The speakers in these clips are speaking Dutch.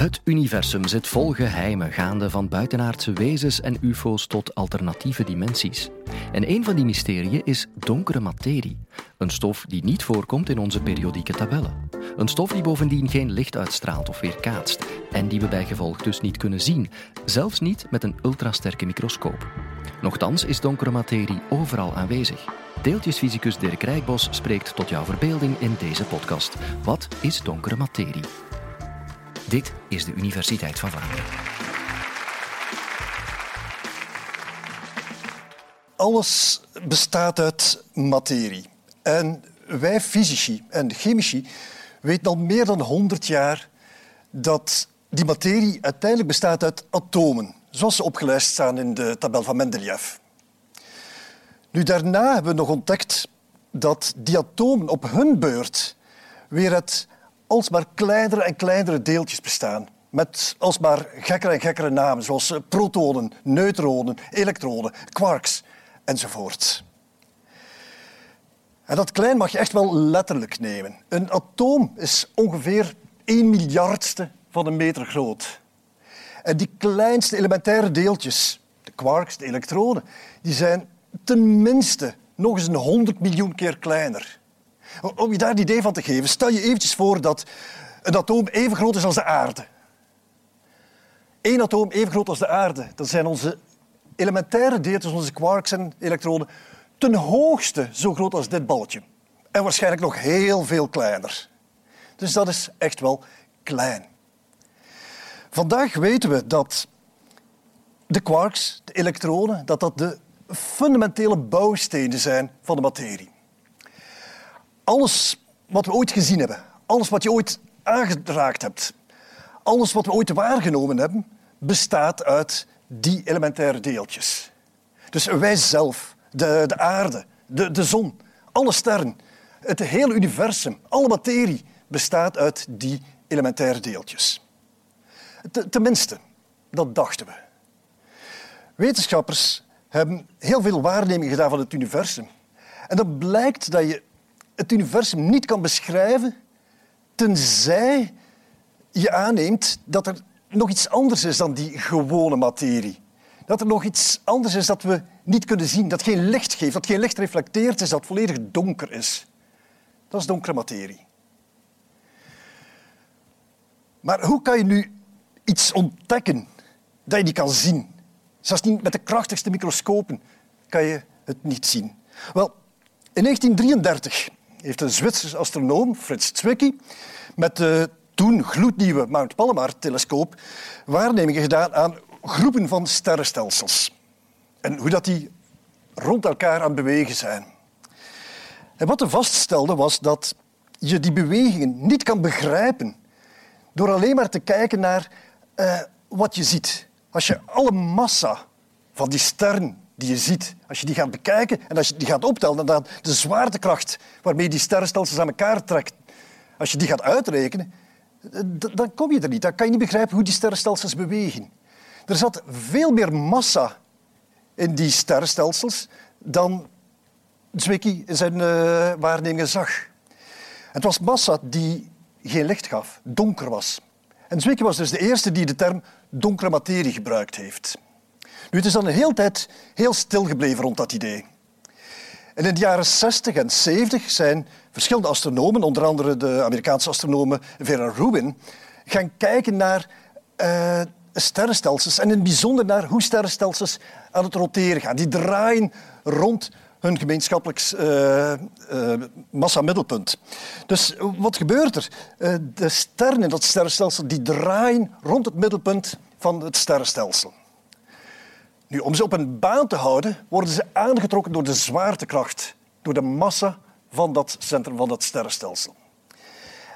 Het universum zit vol geheimen, gaande van buitenaardse wezens en UFO's tot alternatieve dimensies. En een van die mysterieën is donkere materie, een stof die niet voorkomt in onze periodieke tabellen. Een stof die bovendien geen licht uitstraalt of weerkaatst en die we bijgevolg dus niet kunnen zien, zelfs niet met een ultrasterke microscoop. Nochtans is donkere materie overal aanwezig. Deeltjesfysicus Dirk Rijkbos spreekt tot jouw verbeelding in deze podcast. Wat is donkere materie? Dit is de Universiteit van Vlaanderen. Alles bestaat uit materie. En wij fysici en chemici weten al meer dan 100 jaar dat die materie uiteindelijk bestaat uit atomen, zoals ze opgelijst staan in de tabel van Mendeleev. Nu, daarna hebben we nog ontdekt dat die atomen op hun beurt weer uit alsmaar kleinere en kleinere deeltjes bestaan. Met alsmaar gekkere en gekkere namen, zoals protonen, neutronen, elektronen, quarks enzovoort. En dat klein mag je echt wel letterlijk nemen. Een atoom is ongeveer 1 miljardste van een meter groot. En die kleinste elementaire deeltjes, de quarks, de elektronen, die zijn tenminste nog eens een 100 miljoen keer kleiner. Om je daar een idee van te geven, stel je eventjes voor dat een atoom even groot is als de aarde. Eén atoom even groot als de aarde. Dat zijn onze elementaire deeltjes, onze quarks en elektronen, ten hoogste zo groot als dit balletje. En waarschijnlijk nog heel veel kleiner. Dus dat is echt wel klein. Vandaag weten we dat de quarks, de elektronen, dat dat de fundamentele bouwstenen zijn van de materie. Alles wat we ooit gezien hebben, alles wat je ooit aangeraakt hebt, alles wat we ooit waargenomen hebben, bestaat uit die elementaire deeltjes. Dus wij zelf, de, de aarde, de, de zon, alle sterren, het hele universum, alle materie bestaat uit die elementaire deeltjes. Tenminste, dat dachten we. Wetenschappers hebben heel veel waarnemingen gedaan van het universum. En dan blijkt dat je het universum niet kan beschrijven tenzij je aanneemt dat er nog iets anders is dan die gewone materie. Dat er nog iets anders is dat we niet kunnen zien, dat geen licht geeft, dat geen licht reflecteert is, dat volledig donker is. Dat is donkere materie. Maar hoe kan je nu iets ontdekken dat je niet kan zien? Zelfs niet met de krachtigste microscopen kan je het niet zien. Wel, in 1933 heeft een Zwitserse astronoom, Fritz Zwicky, met de toen gloednieuwe Mount Palomar-telescoop waarnemingen gedaan aan groepen van sterrenstelsels. En hoe dat die rond elkaar aan het bewegen zijn. En wat hij vaststelde was dat je die bewegingen niet kan begrijpen door alleen maar te kijken naar uh, wat je ziet. Als je alle massa van die sterren die je ziet, als je die gaat bekijken en als je die gaat optellen, dan de zwaartekracht waarmee die sterrenstelsels aan elkaar trekt, als je die gaat uitrekenen, dan kom je er niet. Dan kan je niet begrijpen hoe die sterrenstelsels bewegen. Er zat veel meer massa in die sterrenstelsels dan Zwicky in zijn uh, waarnemingen zag. Het was massa die geen licht gaf, donker was. En Zwicky was dus de eerste die de term donkere materie gebruikt heeft. Nu, het is dan een hele tijd heel stil gebleven rond dat idee. En in de jaren 60 en 70 zijn verschillende astronomen, onder andere de Amerikaanse astronomen Vera Rubin, gaan kijken naar uh, sterrenstelsels en in het bijzonder naar hoe sterrenstelsels aan het roteren gaan. Die draaien rond hun gemeenschappelijk uh, uh, massamiddelpunt. Dus wat gebeurt er? De sterren in dat sterrenstelsel die draaien rond het middelpunt van het sterrenstelsel. Nu, om ze op een baan te houden, worden ze aangetrokken door de zwaartekracht, door de massa van dat centrum van dat sterrenstelsel.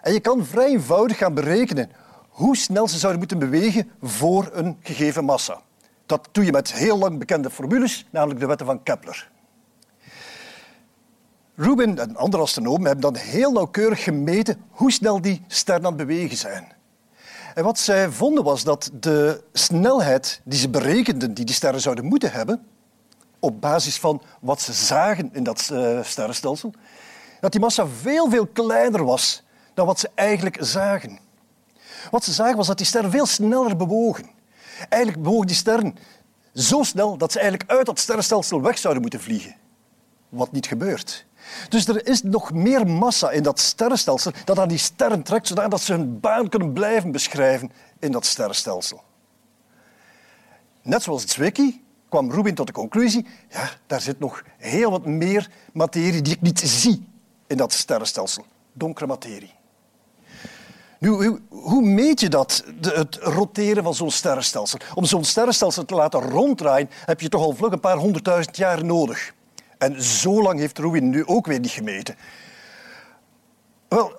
En je kan vrij eenvoudig gaan berekenen hoe snel ze zouden moeten bewegen voor een gegeven massa. Dat doe je met heel lang bekende formules, namelijk de wetten van Kepler. Rubin en andere astronomen hebben dan heel nauwkeurig gemeten hoe snel die sterren aan het bewegen zijn. En wat zij vonden was dat de snelheid die ze berekenden, die die sterren zouden moeten hebben, op basis van wat ze zagen in dat uh, sterrenstelsel, dat die massa veel, veel kleiner was dan wat ze eigenlijk zagen. Wat ze zagen was dat die sterren veel sneller bewogen. Eigenlijk bewogen die sterren zo snel dat ze eigenlijk uit dat sterrenstelsel weg zouden moeten vliegen. Wat niet gebeurt. Dus er is nog meer massa in dat sterrenstelsel dat aan die sterren trekt, zodat ze hun baan kunnen blijven beschrijven in dat sterrenstelsel. Net zoals Zwicky kwam Rubin tot de conclusie, ja, daar zit nog heel wat meer materie die ik niet zie in dat sterrenstelsel. Donkere materie. Nu, hoe, meet je dat, het roteren van zo'n sterrenstelsel? Om zo'n sterrenstelsel te laten ronddraaien heb je toch al vlug een paar honderdduizend jaar nodig. En zo lang heeft Rubin nu ook weer niet gemeten. Wel,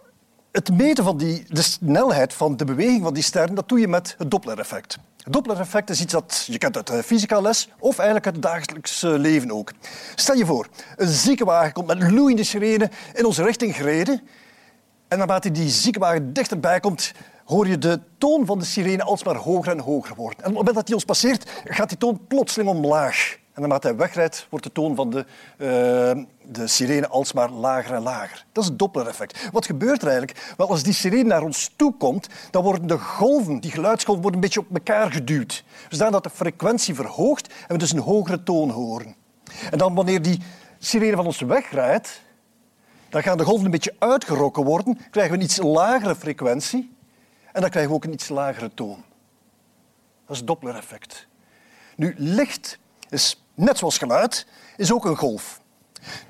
het meten van die, de snelheid van de beweging van die sterren, dat doe je met het Doppler-effect. Het Doppler-effect is iets dat je kent uit de fysica les of eigenlijk uit het dagelijks leven ook. Stel je voor, een ziekenwagen komt met loeiende sirene in onze richting gereden en naarmate die ziekenwagen dichterbij komt, hoor je de toon van de sirene alsmaar hoger en hoger worden. En op het moment dat hij ons passeert, gaat die toon plotseling omlaag. En naarmate hij wegrijdt, wordt de toon van de, uh, de sirene alsmaar lager en lager. Dat is het Doppler-effect. Wat gebeurt er eigenlijk? Wel, als die sirene naar ons toe komt, dan worden de golven, die geluidsgolven, worden een beetje op elkaar geduwd. Zodat de frequentie verhoogt en we dus een hogere toon horen. En dan wanneer die sirene van ons wegrijdt, dan gaan de golven een beetje uitgerokken worden, krijgen we een iets lagere frequentie en dan krijgen we ook een iets lagere toon. Dat is het Doppler-effect. Nu, licht is net zoals geluid, is ook een golf.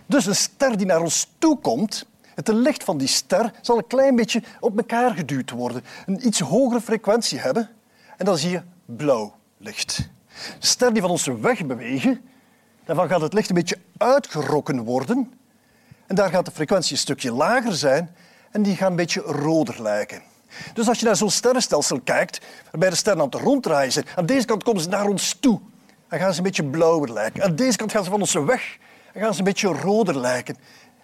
Dus een ster die naar ons toe komt, het licht van die ster zal een klein beetje op elkaar geduwd worden. Een iets hogere frequentie hebben. En dan zie je blauw licht. De ster die van ons wegbewegen, daarvan gaat het licht een beetje uitgerokken worden. En daar gaat de frequentie een stukje lager zijn en die gaat een beetje roder lijken. Dus als je naar zo'n sterrenstelsel kijkt, waarbij de sterren aan het ronddraaien zijn, aan deze kant komen ze naar ons toe dan gaan ze een beetje blauwer lijken. Aan deze kant gaan ze van ons weg en gaan ze een beetje roder lijken.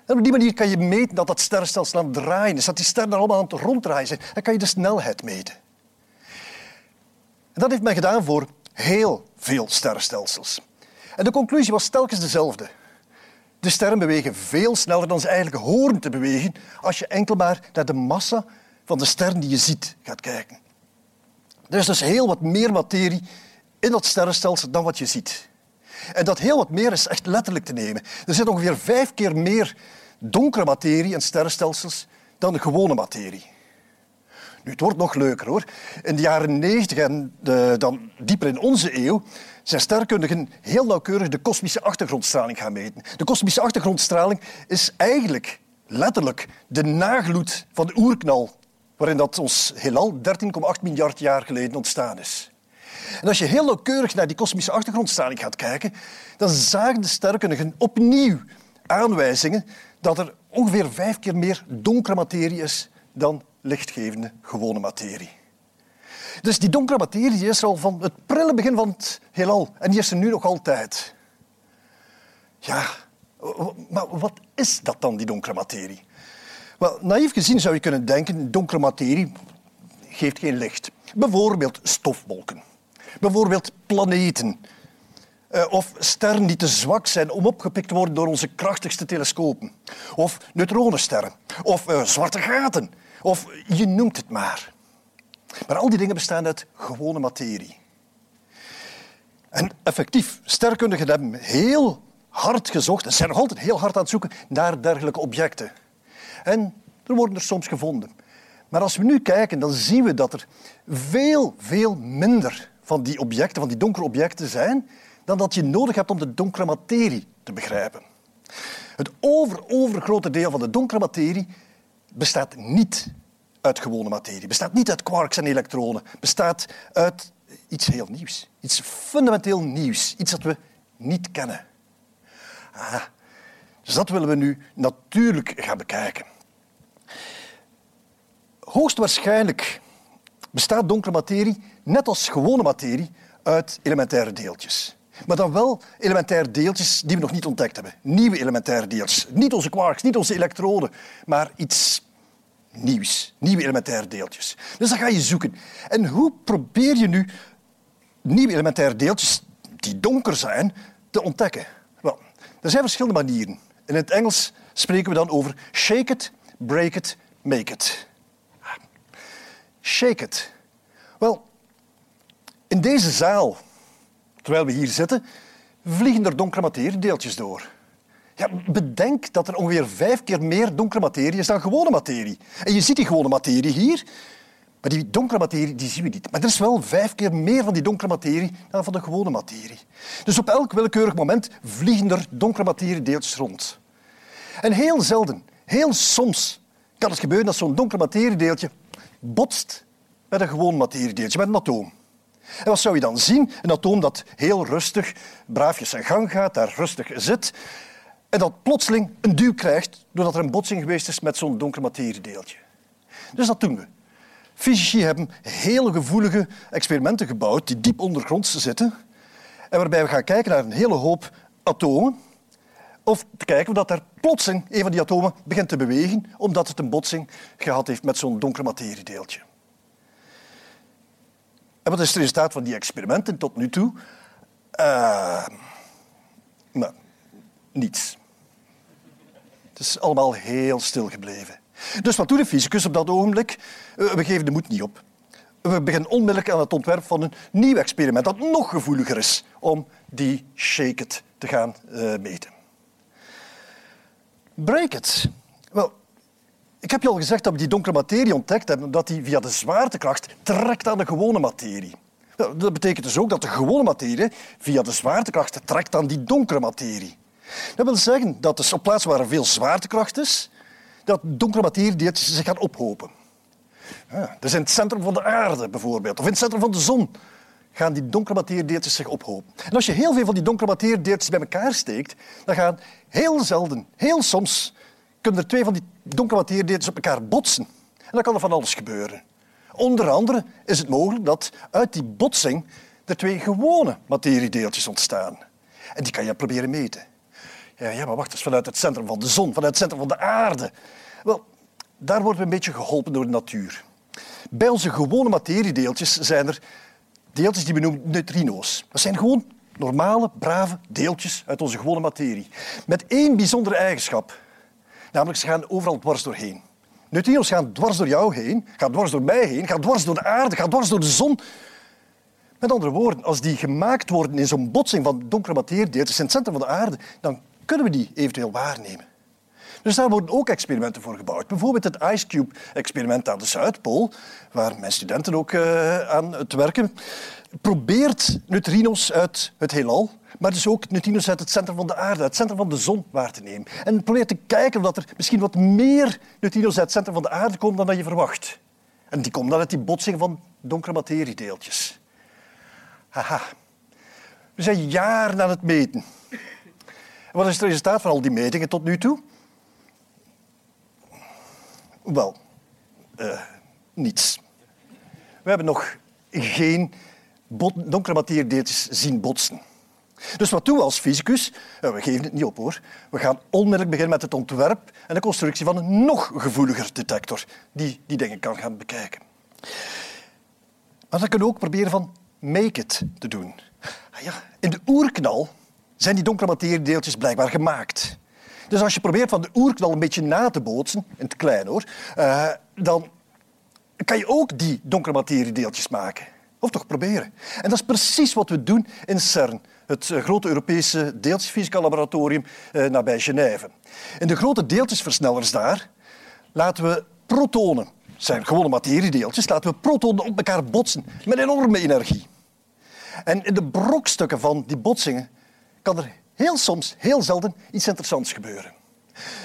En op die manier kan je meten dat dat sterrenstelsel aan het draaien is, dat die sterren allemaal aan het ronddraaien zijn. Dan kan je de snelheid meten. En dat heeft men gedaan voor heel veel sterrenstelsels. En de conclusie was telkens dezelfde. De sterren bewegen veel sneller dan ze eigenlijk horen te bewegen als je enkel maar naar de massa van de sterren die je ziet gaat kijken. Er is dus heel wat meer materie in dat sterrenstelsel dan wat je ziet. En dat heel wat meer is echt letterlijk te nemen. Er zit ongeveer vijf keer meer donkere materie in sterrenstelsels dan de gewone materie. Nu, het wordt nog leuker hoor. In de jaren 90 en de, dan dieper in onze eeuw zijn sterrenkundigen heel nauwkeurig de kosmische achtergrondstraling gaan meten. De kosmische achtergrondstraling is eigenlijk letterlijk de nagloed van de oerknal, waarin dat ons heelal 13,8 miljard jaar geleden ontstaan is. En als je heel nauwkeurig naar die kosmische achtergrondstraling gaat kijken, dan zagen de sterrenkundigen opnieuw aanwijzingen dat er ongeveer vijf keer meer donkere materie is dan lichtgevende gewone materie. Dus die donkere materie is er al van het prille begin van het heelal en die is er nu nog altijd. Ja, maar wat is dat dan, die donkere materie? Wel, naïef gezien zou je kunnen denken, donkere materie geeft geen licht. Bijvoorbeeld stofwolken. Bijvoorbeeld planeten. Uh, of sterren die te zwak zijn om opgepikt te worden door onze krachtigste telescopen. Of neutronensterren. Of uh, zwarte gaten. Of je noemt het maar. Maar al die dingen bestaan uit gewone materie. En effectief, sterrenkundigen hebben heel hard gezocht, en zijn nog altijd heel hard aan het zoeken, naar dergelijke objecten. En er worden er soms gevonden. Maar als we nu kijken, dan zien we dat er veel, veel minder van die objecten, van die donkere objecten zijn, dan dat je nodig hebt om de donkere materie te begrijpen. Het over, overgrote deel van de donkere materie bestaat niet uit gewone materie, bestaat niet uit quarks en elektronen, bestaat uit iets heel nieuws, iets fundamenteel nieuws, iets dat we niet kennen. Ah, dus dat willen we nu natuurlijk gaan bekijken. Hoogstwaarschijnlijk bestaat donkere materie, net als gewone materie, uit elementaire deeltjes. Maar dan wel elementaire deeltjes die we nog niet ontdekt hebben. Nieuwe elementaire deeltjes. Niet onze quarks, niet onze elektroden, maar iets nieuws. Nieuwe elementaire deeltjes. Dus dan ga je zoeken. En hoe probeer je nu nieuwe elementaire deeltjes die donker zijn, te ontdekken? Wel, er zijn verschillende manieren. In het Engels spreken we dan over shake it, break it, make it. Shake it. Wel, in deze zaal, terwijl we hier zitten, vliegen er donkere materiedeeltjes door. Ja, bedenk dat er ongeveer vijf keer meer donkere materie is dan gewone materie. En je ziet die gewone materie hier, maar die donkere materie die zien we niet. Maar er is wel vijf keer meer van die donkere materie dan van de gewone materie. Dus op elk willekeurig moment vliegen er donkere materiedeeltjes rond. En heel zelden, heel soms, kan het gebeuren dat zo'n donker materiedeeltje botst met een gewoon materiedeeltje, met een atoom. En wat zou je dan zien? Een atoom dat heel rustig, braafjes zijn gang gaat, daar rustig zit, en dat plotseling een duw krijgt doordat er een botsing geweest is met zo'n donker materiedeeltje. Dus dat doen we. Fysici hebben hele gevoelige experimenten gebouwd die diep ondergronds zitten en waarbij we gaan kijken naar een hele hoop atomen of te kijken dat er plotseling een van die atomen begint te bewegen omdat het een botsing gehad heeft met zo'n donker materiedeeltje. En wat is het resultaat van die experimenten tot nu toe? Uh, nou, niets. Het is allemaal heel stil gebleven. Dus wat doet de fysicus op dat ogenblik? Eh, we geven de moed niet op. We beginnen onmiddellijk aan het ontwerp van een nieuw experiment dat nog gevoeliger is om die shake it te gaan uh, meten. Break it. Wel, ik heb je al gezegd dat we die donkere materie ontdekt hebben, dat die via de zwaartekracht trekt aan de gewone materie. Dat betekent dus ook dat de gewone materie via de zwaartekracht trekt aan die donkere materie. Dat wil zeggen dat dus op plaatsen waar er veel zwaartekracht is, dat donkere materie zich gaat ophopen. Ja, dus in het centrum van de aarde bijvoorbeeld, of in het centrum van de zon, gaan die donkere materiedeeltjes zich ophopen. En als je heel veel van die donkere materiedeeltjes bij elkaar steekt, dan gaan heel zelden, heel soms, kunnen er twee van die donkere materiedeeltjes op elkaar botsen. En dan kan er van alles gebeuren. Onder andere is het mogelijk dat uit die botsing er twee gewone materiedeeltjes ontstaan. En die kan je proberen meten. Ja, ja, maar wacht eens, vanuit het centrum van de zon, vanuit het centrum van de aarde. Wel, daar worden we een beetje geholpen door de natuur. Bij onze gewone materiedeeltjes zijn er deeltjes die we noemen neutrino's. Dat zijn gewoon normale, brave deeltjes uit onze gewone materie. Met één bijzondere eigenschap. Namelijk, ze gaan overal dwars doorheen. Neutrino's gaan dwars door jou heen, gaan dwars door mij heen, gaan dwars door de aarde, gaan dwars door de zon. Met andere woorden, als die gemaakt worden in zo'n botsing van donkere materiedeeltjes in het centrum van de aarde, dan kunnen we die eventueel waarnemen. Dus daar worden ook experimenten voor gebouwd. Bijvoorbeeld het IceCube-experiment aan de Zuidpool, waar mijn studenten ook uh, aan het werken, probeert neutrino's uit het heelal, maar dus ook neutrino's uit het centrum van de aarde, het centrum van de zon waar te nemen. En probeert te kijken of er misschien wat meer neutrino's uit het centrum van de aarde komen dan dat je verwacht. En die komen dan uit die botsing van donkere materiedeeltjes. Haha. We zijn jaren aan het meten. En wat is het resultaat van al die metingen tot nu toe? Wel, uh, niets. We hebben nog geen donkere materiedeeltjes zien botsen. Dus wat doen we als fysicus? Uh, we geven het niet op hoor. We gaan onmiddellijk beginnen met het ontwerp en de constructie van een nog gevoeliger detector die die dingen kan gaan bekijken. Maar dan kunnen we ook proberen van make it te doen. Ah ja, in de oerknal zijn die donkere materiedeeltjes blijkbaar gemaakt. Dus als je probeert van de oerknal een beetje na te bootsen, in het klein hoor, uh, dan kan je ook die donkere materiedeeltjes maken. Of toch proberen. En dat is precies wat we doen in CERN, het eh, grote Europese deeltjesfysica laboratorium uh, nabij Genève. In de grote deeltjesversnellers daar laten we protonen, zijn gewone materiedeeltjes, laten we protonen op elkaar botsen met enorme energie. En in de brokstukken van die botsingen kan er heel soms, heel zelden, iets interessants gebeuren.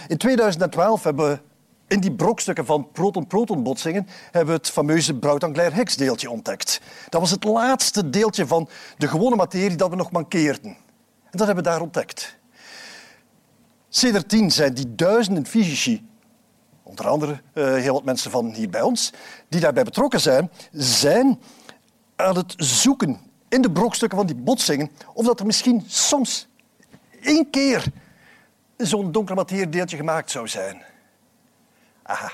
In 2012 hebben we in die brokstukken van proton-proton-botsingen hebben we het fameuze Brout-Anglaire-Higgs-deeltje ontdekt. Dat was het laatste deeltje van de gewone materie dat we nog mankeerden. En dat hebben we daar ontdekt. Sinds zijn die duizenden fysici, onder andere uh, heel wat mensen van hier bij ons, die daarbij betrokken zijn, zijn aan het zoeken in de brokstukken van die botsingen of dat er misschien soms één keer zo'n donker materiedeeltje gemaakt zou zijn. Aha.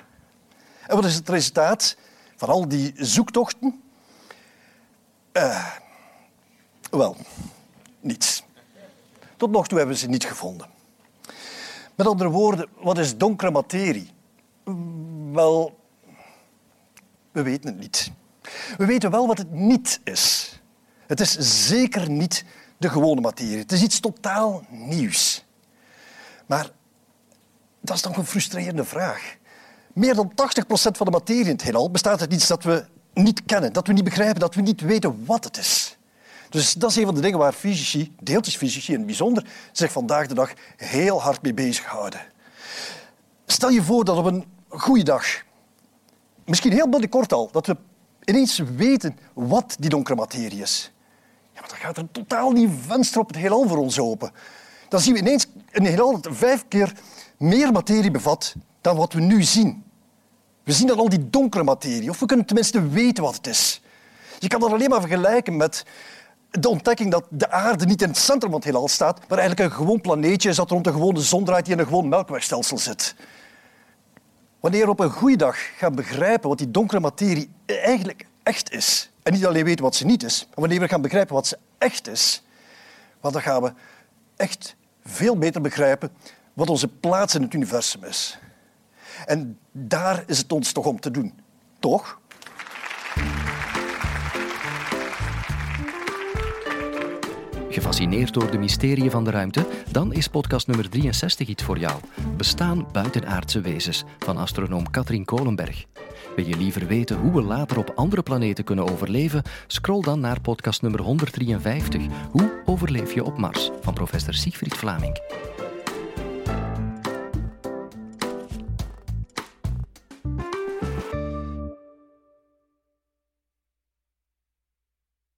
En wat is het resultaat van al die zoektochten? Uh, wel, niets. Tot nog toe hebben we ze niet gevonden. Met andere woorden, wat is donkere materie? Wel, we weten het niet. We weten wel wat het niet is. Het is zeker niet de gewone materie. Het is iets totaal nieuws. Maar dat is toch een frustrerende vraag. Meer dan 80% van de materie in het heelal bestaat uit iets dat we niet kennen, dat we niet begrijpen, dat we niet weten wat het is. Dus dat is een van de dingen waar fysici, deeltjesfysici in het bijzonder, zich vandaag de dag heel hard mee bezighouden. Stel je voor dat op een goede dag, misschien heel binnenkort al, dat we ineens weten wat die donkere materie is. Ja, maar dan gaat er een totaal nieuw venster op het heelal voor ons open. Dan zien we ineens een heelal dat vijf keer meer materie bevat dan wat we nu zien. We zien dan al die donkere materie, of we kunnen tenminste weten wat het is. Je kan dat alleen maar vergelijken met de ontdekking dat de aarde niet in het centrum van het heelal staat, maar eigenlijk een gewoon planeetje is dat rond een gewone zon draait die in een gewoon melkwegstelsel zit. Wanneer we op een goede dag gaan begrijpen wat die donkere materie eigenlijk echt is, en niet alleen weten wat ze niet is, maar wanneer we gaan begrijpen wat ze echt is, dan gaan we echt veel beter begrijpen wat onze plaats in het universum is. En daar is het ons toch om te doen, toch? Gefascineerd door de mysterieën van de ruimte? Dan is podcast nummer 63 iets voor jou. Bestaan buitenaardse wezens van astronoom Katrien Kolenberg. Wil je liever weten hoe we later op andere planeten kunnen overleven? Scroll dan naar podcast nummer 153. Hoe overleef je op Mars? van professor Siegfried Vlaming.